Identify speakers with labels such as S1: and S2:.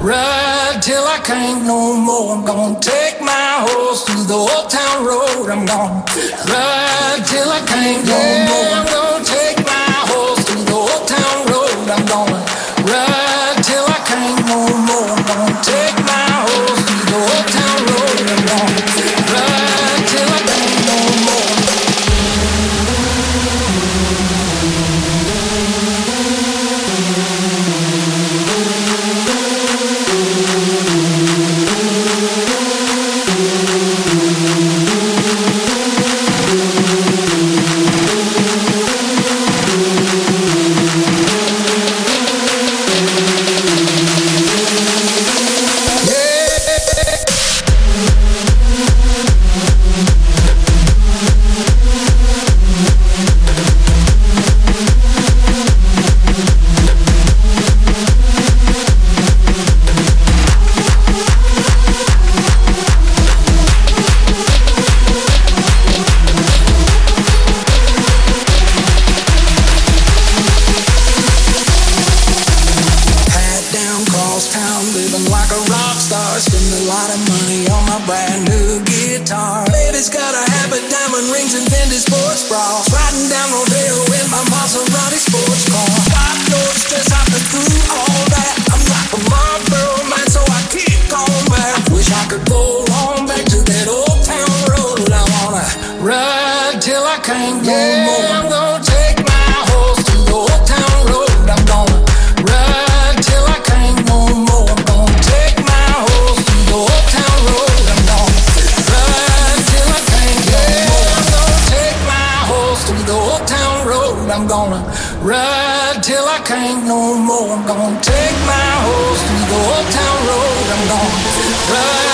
S1: Ride till I can't no more. I'm gonna take my horse through the old town road. I'm gonna ride till I can't no more. Brand new guitar. Baby's got a habit, diamond rings, and vintage sports bras. Riding down Rodeo Ride till I can't no more. I'm gonna take my horse through the old town road. I'm gonna ride.